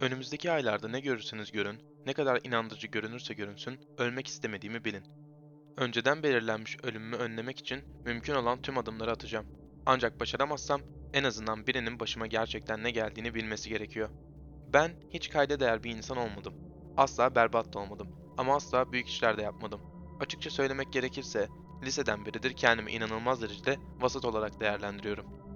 Önümüzdeki aylarda ne görürseniz görün, ne kadar inandırıcı görünürse görünsün, ölmek istemediğimi bilin. Önceden belirlenmiş ölümümü önlemek için mümkün olan tüm adımları atacağım. Ancak başaramazsam en azından birinin başıma gerçekten ne geldiğini bilmesi gerekiyor. Ben hiç kayda değer bir insan olmadım. Asla berbat da olmadım. Ama asla büyük işler de yapmadım. Açıkça söylemek gerekirse liseden beridir kendimi inanılmaz derecede vasat olarak değerlendiriyorum.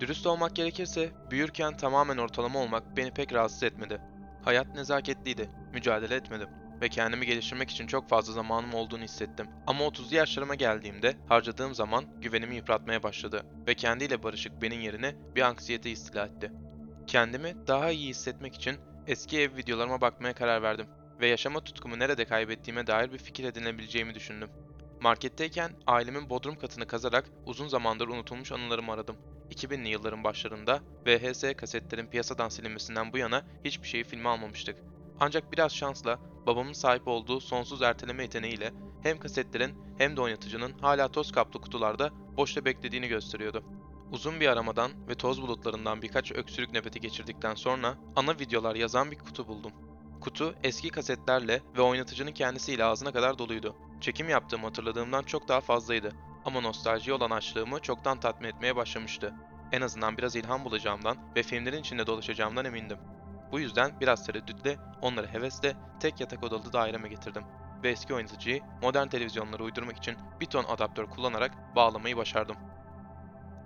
Dürüst olmak gerekirse büyürken tamamen ortalama olmak beni pek rahatsız etmedi. Hayat nezaketliydi, mücadele etmedim ve kendimi geliştirmek için çok fazla zamanım olduğunu hissettim. Ama 30'lu yaşlarıma geldiğimde harcadığım zaman güvenimi yıpratmaya başladı ve kendiyle barışık benim yerine bir anksiyete istila etti. Kendimi daha iyi hissetmek için eski ev videolarıma bakmaya karar verdim ve yaşama tutkumu nerede kaybettiğime dair bir fikir edinebileceğimi düşündüm. Marketteyken ailemin bodrum katını kazarak uzun zamandır unutulmuş anılarımı aradım. 2000'li yılların başlarında VHS kasetlerin piyasadan silinmesinden bu yana hiçbir şeyi filme almamıştık. Ancak biraz şansla babamın sahip olduğu sonsuz erteleme yeteneğiyle hem kasetlerin hem de oynatıcının hala toz kaplı kutularda boşta beklediğini gösteriyordu. Uzun bir aramadan ve toz bulutlarından birkaç öksürük nöbeti geçirdikten sonra ana videolar yazan bir kutu buldum. Kutu eski kasetlerle ve oynatıcının kendisiyle ağzına kadar doluydu. Çekim yaptığımı hatırladığımdan çok daha fazlaydı ama nostaljiye olan açlığımı çoktan tatmin etmeye başlamıştı. En azından biraz ilham bulacağımdan ve filmlerin içinde dolaşacağımdan emindim. Bu yüzden biraz tereddütle, onları hevesle tek yatak odalı daireme getirdim ve eski oynatıcıyı modern televizyonlara uydurmak için bir ton adaptör kullanarak bağlamayı başardım.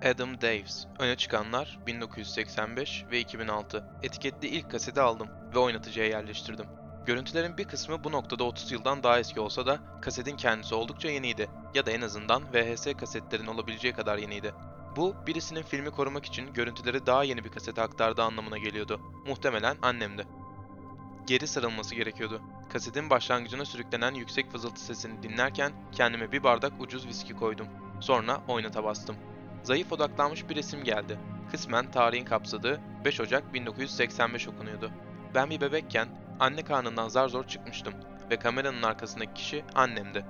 Adam Daves, öne çıkanlar 1985 ve 2006. Etiketli ilk kaseti aldım ve oynatıcıya yerleştirdim. Görüntülerin bir kısmı bu noktada 30 yıldan daha eski olsa da kasetin kendisi oldukça yeniydi ya da en azından VHS kasetlerin olabileceği kadar yeniydi. Bu birisinin filmi korumak için görüntüleri daha yeni bir kasete aktardığı anlamına geliyordu. Muhtemelen annemdi. Geri sarılması gerekiyordu. Kasetin başlangıcına sürüklenen yüksek fızıltı sesini dinlerken kendime bir bardak ucuz viski koydum. Sonra oynata bastım. Zayıf odaklanmış bir resim geldi. Kısmen tarihin kapsadığı 5 Ocak 1985 okunuyordu. Ben bir bebekken anne karnından zar zor çıkmıştım ve kameranın arkasındaki kişi annemdi.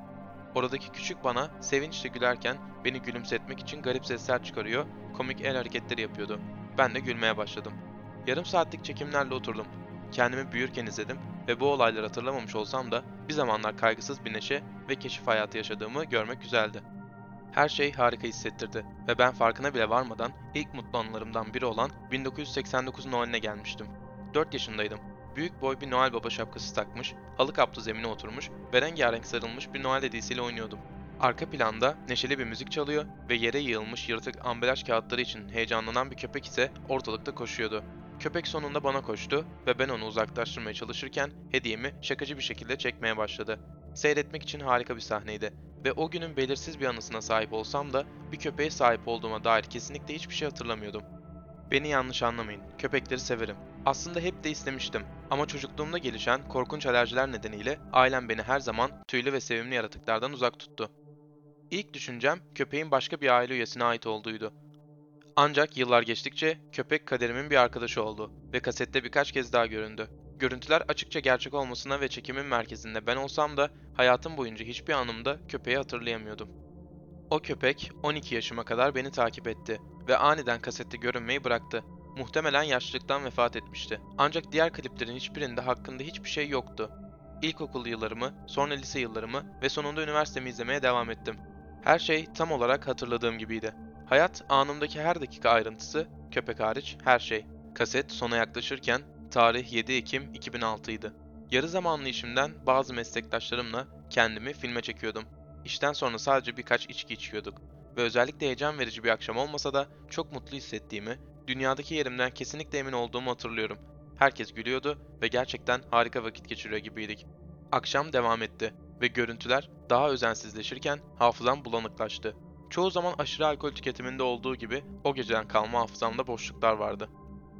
Oradaki küçük bana sevinçle gülerken beni gülümsetmek için garip sesler çıkarıyor, komik el hareketleri yapıyordu. Ben de gülmeye başladım. Yarım saatlik çekimlerle oturdum. Kendimi büyürken izledim ve bu olayları hatırlamamış olsam da bir zamanlar kaygısız bir neşe ve keşif hayatı yaşadığımı görmek güzeldi. Her şey harika hissettirdi ve ben farkına bile varmadan ilk mutlu anılarımdan biri olan 1989 Noel'ine gelmiştim. 4 yaşındaydım. Büyük boy bir Noel Baba şapkası takmış, halı kaplı zemine oturmuş ve rengarenk sarılmış bir Noel hediyesiyle oynuyordum. Arka planda neşeli bir müzik çalıyor ve yere yığılmış yırtık ambalaj kağıtları için heyecanlanan bir köpek ise ortalıkta koşuyordu. Köpek sonunda bana koştu ve ben onu uzaklaştırmaya çalışırken hediyemi şakacı bir şekilde çekmeye başladı. Seyretmek için harika bir sahneydi ve o günün belirsiz bir anısına sahip olsam da bir köpeğe sahip olduğuma dair kesinlikle hiçbir şey hatırlamıyordum. Beni yanlış anlamayın, köpekleri severim. Aslında hep de istemiştim ama çocukluğumda gelişen korkunç alerjiler nedeniyle ailem beni her zaman tüylü ve sevimli yaratıklardan uzak tuttu. İlk düşüncem köpeğin başka bir aile üyesine ait olduğuydu. Ancak yıllar geçtikçe köpek kaderimin bir arkadaşı oldu ve kasette birkaç kez daha göründü. Görüntüler açıkça gerçek olmasına ve çekimin merkezinde ben olsam da hayatım boyunca hiçbir anımda köpeği hatırlayamıyordum. O köpek 12 yaşıma kadar beni takip etti ve aniden kasette görünmeyi bıraktı. Muhtemelen yaşlılıktan vefat etmişti. Ancak diğer kliplerin hiçbirinde hakkında hiçbir şey yoktu. İlkokul yıllarımı, sonra lise yıllarımı ve sonunda üniversitemi izlemeye devam ettim. Her şey tam olarak hatırladığım gibiydi. Hayat anımdaki her dakika ayrıntısı, köpek hariç her şey. Kaset sona yaklaşırken tarih 7 Ekim 2006 idi. Yarı zamanlı işimden bazı meslektaşlarımla kendimi filme çekiyordum. İşten sonra sadece birkaç içki içiyorduk ve özellikle heyecan verici bir akşam olmasa da çok mutlu hissettiğimi, dünyadaki yerimden kesinlikle emin olduğumu hatırlıyorum. Herkes gülüyordu ve gerçekten harika vakit geçiriyor gibiydik. Akşam devam etti ve görüntüler daha özensizleşirken hafızam bulanıklaştı. Çoğu zaman aşırı alkol tüketiminde olduğu gibi o geceden kalma hafızamda boşluklar vardı.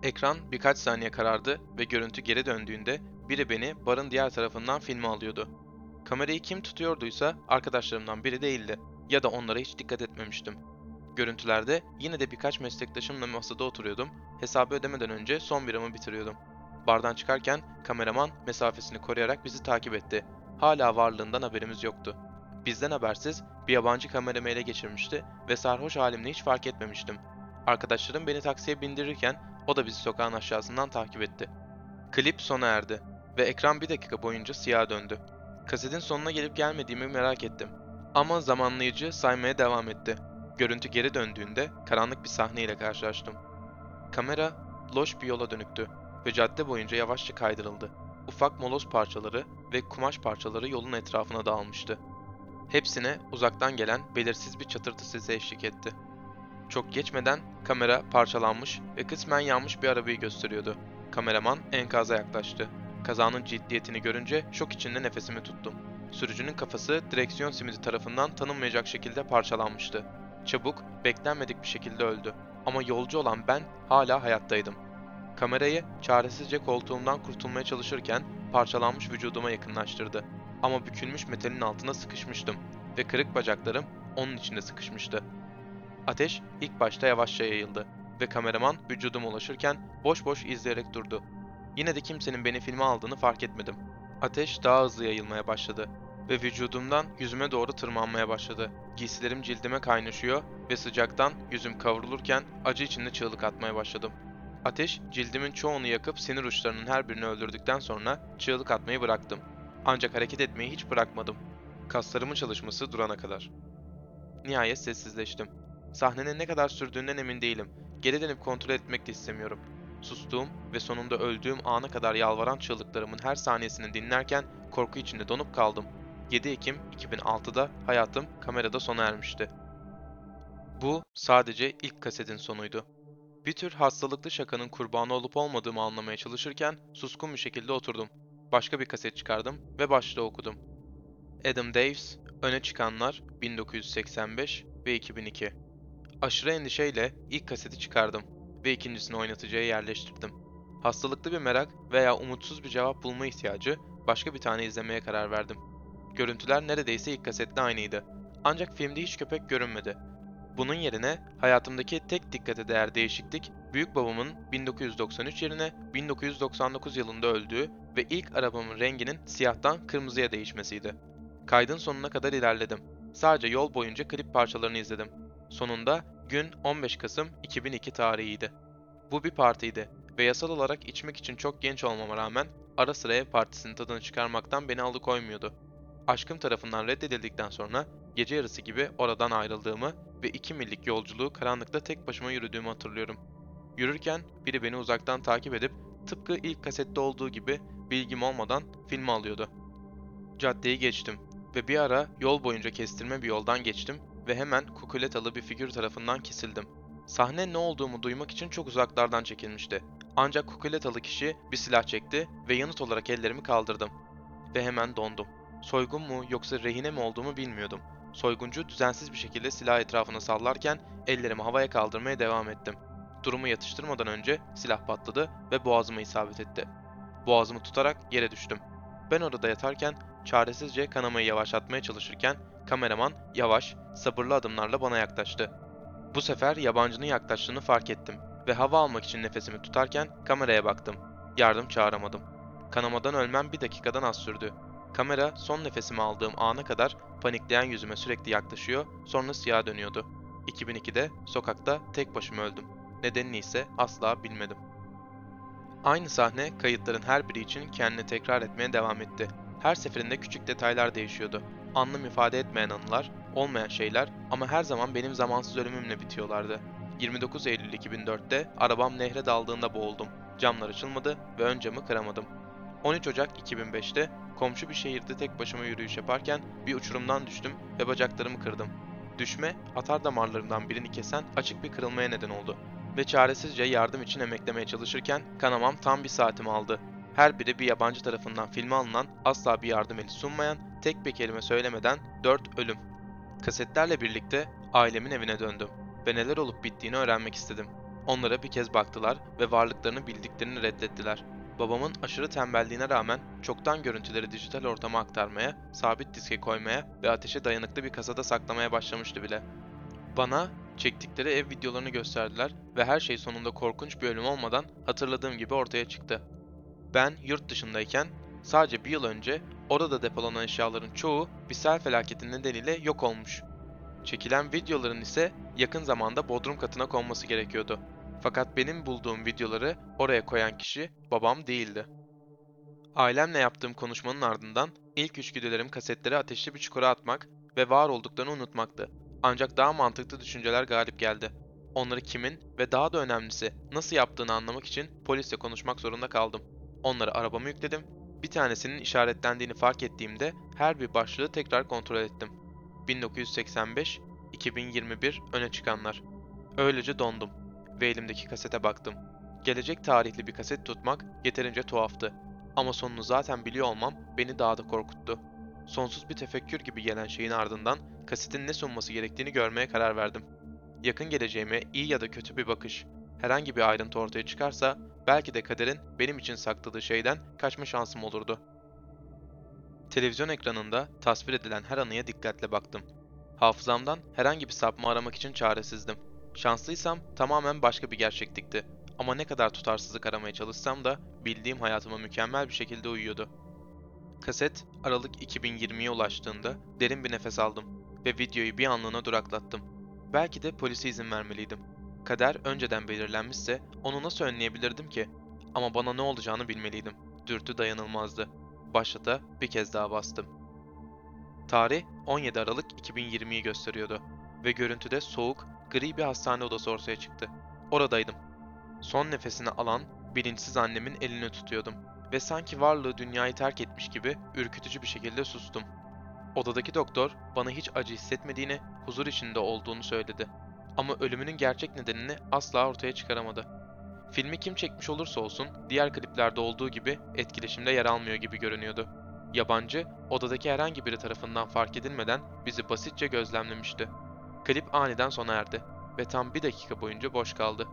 Ekran birkaç saniye karardı ve görüntü geri döndüğünde biri beni barın diğer tarafından filme alıyordu. Kamerayı kim tutuyorduysa arkadaşlarımdan biri değildi ya da onlara hiç dikkat etmemiştim. Görüntülerde yine de birkaç meslektaşımla masada oturuyordum, hesabı ödemeden önce son biramı bitiriyordum. Bardan çıkarken kameraman mesafesini koruyarak bizi takip etti. Hala varlığından haberimiz yoktu. Bizden habersiz bir yabancı kameramı ele geçirmişti ve sarhoş halimle hiç fark etmemiştim. Arkadaşlarım beni taksiye bindirirken o da bizi sokağın aşağısından takip etti. Klip sona erdi ve ekran bir dakika boyunca siyaha döndü. Kasetin sonuna gelip gelmediğimi merak ettim. Ama zamanlayıcı saymaya devam etti. Görüntü geri döndüğünde karanlık bir sahneyle karşılaştım. Kamera loş bir yola dönüktü ve cadde boyunca yavaşça kaydırıldı. Ufak moloz parçaları ve kumaş parçaları yolun etrafına dağılmıştı. Hepsine uzaktan gelen belirsiz bir çatırtı sesi eşlik etti. Çok geçmeden kamera parçalanmış ve kısmen yanmış bir arabayı gösteriyordu. Kameraman enkaza yaklaştı. Kazanın ciddiyetini görünce şok içinde nefesimi tuttum. Sürücünün kafası direksiyon simidi tarafından tanınmayacak şekilde parçalanmıştı. Çabuk, beklenmedik bir şekilde öldü. Ama yolcu olan ben hala hayattaydım. Kamerayı çaresizce koltuğumdan kurtulmaya çalışırken parçalanmış vücuduma yakınlaştırdı. Ama bükülmüş metalin altına sıkışmıştım ve kırık bacaklarım onun içinde sıkışmıştı. Ateş ilk başta yavaşça yayıldı ve kameraman vücuduma ulaşırken boş boş izleyerek durdu. Yine de kimsenin beni filme aldığını fark etmedim. Ateş daha hızlı yayılmaya başladı ve vücudumdan yüzüme doğru tırmanmaya başladı. Giysilerim cildime kaynaşıyor ve sıcaktan yüzüm kavrulurken acı içinde çığlık atmaya başladım. Ateş cildimin çoğunu yakıp sinir uçlarının her birini öldürdükten sonra çığlık atmayı bıraktım. Ancak hareket etmeyi hiç bırakmadım. Kaslarımın çalışması durana kadar. Nihayet sessizleştim. Sahnenin ne kadar sürdüğünden emin değilim. Geri dönüp kontrol etmek de istemiyorum. Sustuğum ve sonunda öldüğüm ana kadar yalvaran çığlıklarımın her saniyesini dinlerken korku içinde donup kaldım. 7 Ekim 2006'da hayatım kamerada sona ermişti. Bu sadece ilk kasetin sonuydu. Bir tür hastalıklı şakanın kurbanı olup olmadığımı anlamaya çalışırken suskun bir şekilde oturdum. Başka bir kaset çıkardım ve başta okudum. Adam Davis, Öne Çıkanlar 1985 ve 2002. Aşırı endişeyle ilk kaseti çıkardım ve ikincisini oynatıcıya yerleştirdim. Hastalıklı bir merak veya umutsuz bir cevap bulma ihtiyacı başka bir tane izlemeye karar verdim. Görüntüler neredeyse ilk kasetle aynıydı. Ancak filmde hiç köpek görünmedi. Bunun yerine hayatımdaki tek dikkate değer değişiklik büyük babamın 1993 yerine 1999 yılında öldüğü ve ilk arabamın renginin siyahtan kırmızıya değişmesiydi. Kaydın sonuna kadar ilerledim. Sadece yol boyunca klip parçalarını izledim. Sonunda gün 15 Kasım 2002 tarihiydi. Bu bir partiydi ve yasal olarak içmek için çok genç olmama rağmen ara sıra ev partisinin tadını çıkarmaktan beni alıkoymuyordu. Aşkım tarafından reddedildikten sonra gece yarısı gibi oradan ayrıldığımı ve 2 millik yolculuğu karanlıkta tek başıma yürüdüğümü hatırlıyorum. Yürürken biri beni uzaktan takip edip tıpkı ilk kasette olduğu gibi bilgim olmadan filmi alıyordu. Caddeyi geçtim ve bir ara yol boyunca kestirme bir yoldan geçtim ve hemen kukuletalı bir figür tarafından kesildim. Sahne ne olduğumu duymak için çok uzaklardan çekilmişti. Ancak kukuletalı kişi bir silah çekti ve yanıt olarak ellerimi kaldırdım. Ve hemen dondum. Soygun mu yoksa rehine mi olduğumu bilmiyordum. Soyguncu düzensiz bir şekilde silah etrafına sallarken ellerimi havaya kaldırmaya devam ettim. Durumu yatıştırmadan önce silah patladı ve boğazıma isabet etti. Boğazımı tutarak yere düştüm. Ben orada yatarken çaresizce kanamayı yavaşlatmaya çalışırken kameraman yavaş, sabırlı adımlarla bana yaklaştı. Bu sefer yabancının yaklaştığını fark ettim ve hava almak için nefesimi tutarken kameraya baktım. Yardım çağıramadım. Kanamadan ölmem bir dakikadan az sürdü. Kamera son nefesimi aldığım ana kadar panikleyen yüzüme sürekli yaklaşıyor, sonra siyaha dönüyordu. 2002'de sokakta tek başıma öldüm. Nedenini ise asla bilmedim. Aynı sahne kayıtların her biri için kendini tekrar etmeye devam etti. Her seferinde küçük detaylar değişiyordu. Anlam ifade etmeyen anılar, olmayan şeyler ama her zaman benim zamansız ölümümle bitiyorlardı. 29 Eylül 2004'te arabam nehre daldığında boğuldum. Camlar açılmadı ve ön camı kıramadım. 13 Ocak 2005'te komşu bir şehirde tek başıma yürüyüş yaparken bir uçurumdan düştüm ve bacaklarımı kırdım. Düşme, atar damarlarımdan birini kesen açık bir kırılmaya neden oldu ve çaresizce yardım için emeklemeye çalışırken kanamam tam bir saatimi aldı. Her biri bir yabancı tarafından filme alınan, asla bir yardım eli sunmayan, tek bir kelime söylemeden 4 ölüm. Kasetlerle birlikte ailemin evine döndüm ve neler olup bittiğini öğrenmek istedim. Onlara bir kez baktılar ve varlıklarını bildiklerini reddettiler. Babamın aşırı tembelliğine rağmen çoktan görüntüleri dijital ortama aktarmaya, sabit diske koymaya ve ateşe dayanıklı bir kasada saklamaya başlamıştı bile. Bana çektikleri ev videolarını gösterdiler ve her şey sonunda korkunç bir ölüm olmadan hatırladığım gibi ortaya çıktı. Ben yurt dışındayken sadece bir yıl önce orada depolanan eşyaların çoğu bir sel felaketi nedeniyle yok olmuş. Çekilen videoların ise yakın zamanda bodrum katına konması gerekiyordu. Fakat benim bulduğum videoları oraya koyan kişi babam değildi. Ailemle yaptığım konuşmanın ardından ilk içgüdülerim kasetleri ateşli bir çukura atmak ve var olduklarını unutmaktı. Ancak daha mantıklı düşünceler galip geldi. Onları kimin ve daha da önemlisi nasıl yaptığını anlamak için polisle konuşmak zorunda kaldım. Onları arabama yükledim. Bir tanesinin işaretlendiğini fark ettiğimde her bir başlığı tekrar kontrol ettim. 1985, 2021 öne çıkanlar. Öylece dondum ve elimdeki kasete baktım. Gelecek tarihli bir kaset tutmak yeterince tuhaftı. Ama sonunu zaten biliyor olmam beni daha da korkuttu. Sonsuz bir tefekkür gibi gelen şeyin ardından kasetin ne sunması gerektiğini görmeye karar verdim. Yakın geleceğime iyi ya da kötü bir bakış, herhangi bir ayrıntı ortaya çıkarsa belki de kaderin benim için sakladığı şeyden kaçma şansım olurdu. Televizyon ekranında tasvir edilen her anıya dikkatle baktım. Hafızamdan herhangi bir sapma aramak için çaresizdim. Şanslıysam tamamen başka bir gerçeklikti. Ama ne kadar tutarsızlık aramaya çalışsam da bildiğim hayatıma mükemmel bir şekilde uyuyordu. Kaset Aralık 2020'ye ulaştığında derin bir nefes aldım ve videoyu bir anlığına duraklattım. Belki de polise izin vermeliydim. Kader önceden belirlenmişse onu nasıl önleyebilirdim ki? Ama bana ne olacağını bilmeliydim. Dürtü dayanılmazdı. Başlata bir kez daha bastım. Tarih 17 Aralık 2020'yi gösteriyordu ve görüntüde soğuk, gri bir hastane odası ortaya çıktı. Oradaydım. Son nefesini alan, bilinçsiz annemin elini tutuyordum ve sanki varlığı dünyayı terk etmiş gibi ürkütücü bir şekilde sustum. Odadaki doktor bana hiç acı hissetmediğini, huzur içinde olduğunu söyledi. Ama ölümünün gerçek nedenini asla ortaya çıkaramadı. Filmi kim çekmiş olursa olsun diğer kliplerde olduğu gibi etkileşimde yer almıyor gibi görünüyordu. Yabancı, odadaki herhangi biri tarafından fark edilmeden bizi basitçe gözlemlemişti. Klip aniden sona erdi ve tam bir dakika boyunca boş kaldı.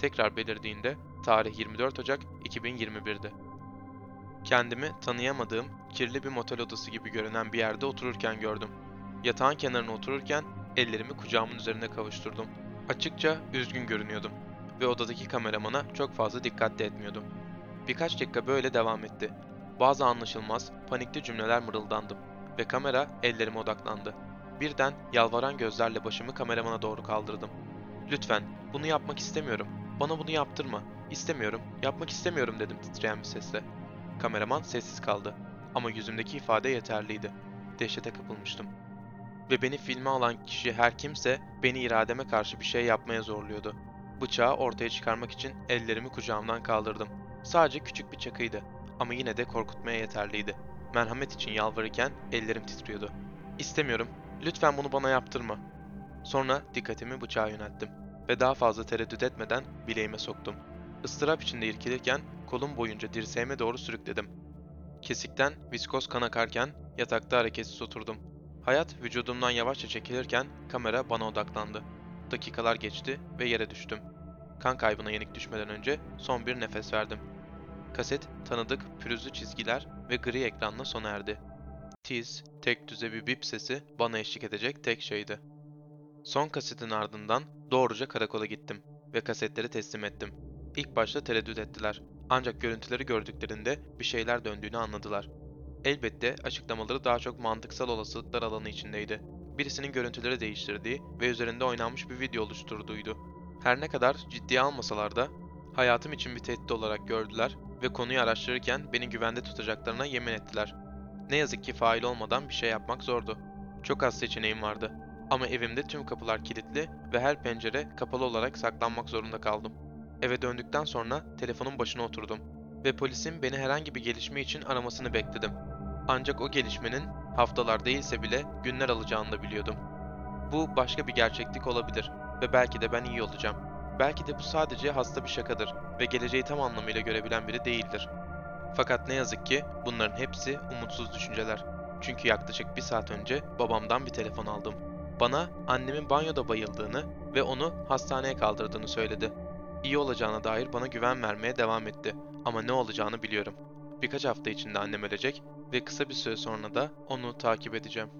Tekrar belirdiğinde tarih 24 Ocak 2021'di. Kendimi tanıyamadığım, kirli bir motel odası gibi görünen bir yerde otururken gördüm. Yatağın kenarına otururken ellerimi kucağımın üzerine kavuşturdum. Açıkça üzgün görünüyordum ve odadaki kameramana çok fazla dikkat etmiyordum. Birkaç dakika böyle devam etti. Bazı anlaşılmaz, panikli cümleler mırıldandım ve kamera ellerime odaklandı. Birden yalvaran gözlerle başımı kameramana doğru kaldırdım. Lütfen, bunu yapmak istemiyorum. Bana bunu yaptırma. İstemiyorum, yapmak istemiyorum dedim titreyen bir sesle. Kameraman sessiz kaldı ama yüzümdeki ifade yeterliydi. Dehşete kapılmıştım. Ve beni filme alan kişi her kimse beni irademe karşı bir şey yapmaya zorluyordu. Bıçağı ortaya çıkarmak için ellerimi kucağımdan kaldırdım. Sadece küçük bir çakıydı ama yine de korkutmaya yeterliydi. Merhamet için yalvarırken ellerim titriyordu. İstemiyorum, lütfen bunu bana yaptırma. Sonra dikkatimi bıçağa yönelttim ve daha fazla tereddüt etmeden bileğime soktum. Istırap içinde irkilirken kolum boyunca dirseğime doğru sürükledim. Kesikten viskoz kan akarken yatakta hareketsiz oturdum. Hayat vücudumdan yavaşça çekilirken kamera bana odaklandı. Dakikalar geçti ve yere düştüm. Kan kaybına yenik düşmeden önce son bir nefes verdim. Kaset tanıdık pürüzlü çizgiler ve gri ekranla sona erdi. Tiz, tek düze bir bip sesi bana eşlik edecek tek şeydi. Son kasetin ardından doğruca karakola gittim ve kasetleri teslim ettim. İlk başta tereddüt ettiler. Ancak görüntüleri gördüklerinde bir şeyler döndüğünü anladılar. Elbette açıklamaları daha çok mantıksal olasılıklar alanı içindeydi. Birisinin görüntüleri değiştirdiği ve üzerinde oynanmış bir video oluşturduğuydu. Her ne kadar ciddiye almasalar da hayatım için bir tehdit olarak gördüler ve konuyu araştırırken beni güvende tutacaklarına yemin ettiler. Ne yazık ki fail olmadan bir şey yapmak zordu. Çok az seçeneğim vardı. Ama evimde tüm kapılar kilitli ve her pencere kapalı olarak saklanmak zorunda kaldım. Eve döndükten sonra telefonun başına oturdum ve polisin beni herhangi bir gelişme için aramasını bekledim. Ancak o gelişmenin haftalar değilse bile günler alacağını da biliyordum. Bu başka bir gerçeklik olabilir ve belki de ben iyi olacağım. Belki de bu sadece hasta bir şakadır ve geleceği tam anlamıyla görebilen biri değildir. Fakat ne yazık ki bunların hepsi umutsuz düşünceler. Çünkü yaklaşık bir saat önce babamdan bir telefon aldım. Bana annemin banyoda bayıldığını ve onu hastaneye kaldırdığını söyledi. İyi olacağına dair bana güven vermeye devam etti ama ne olacağını biliyorum. Birkaç hafta içinde annem ölecek ve kısa bir süre sonra da onu takip edeceğim.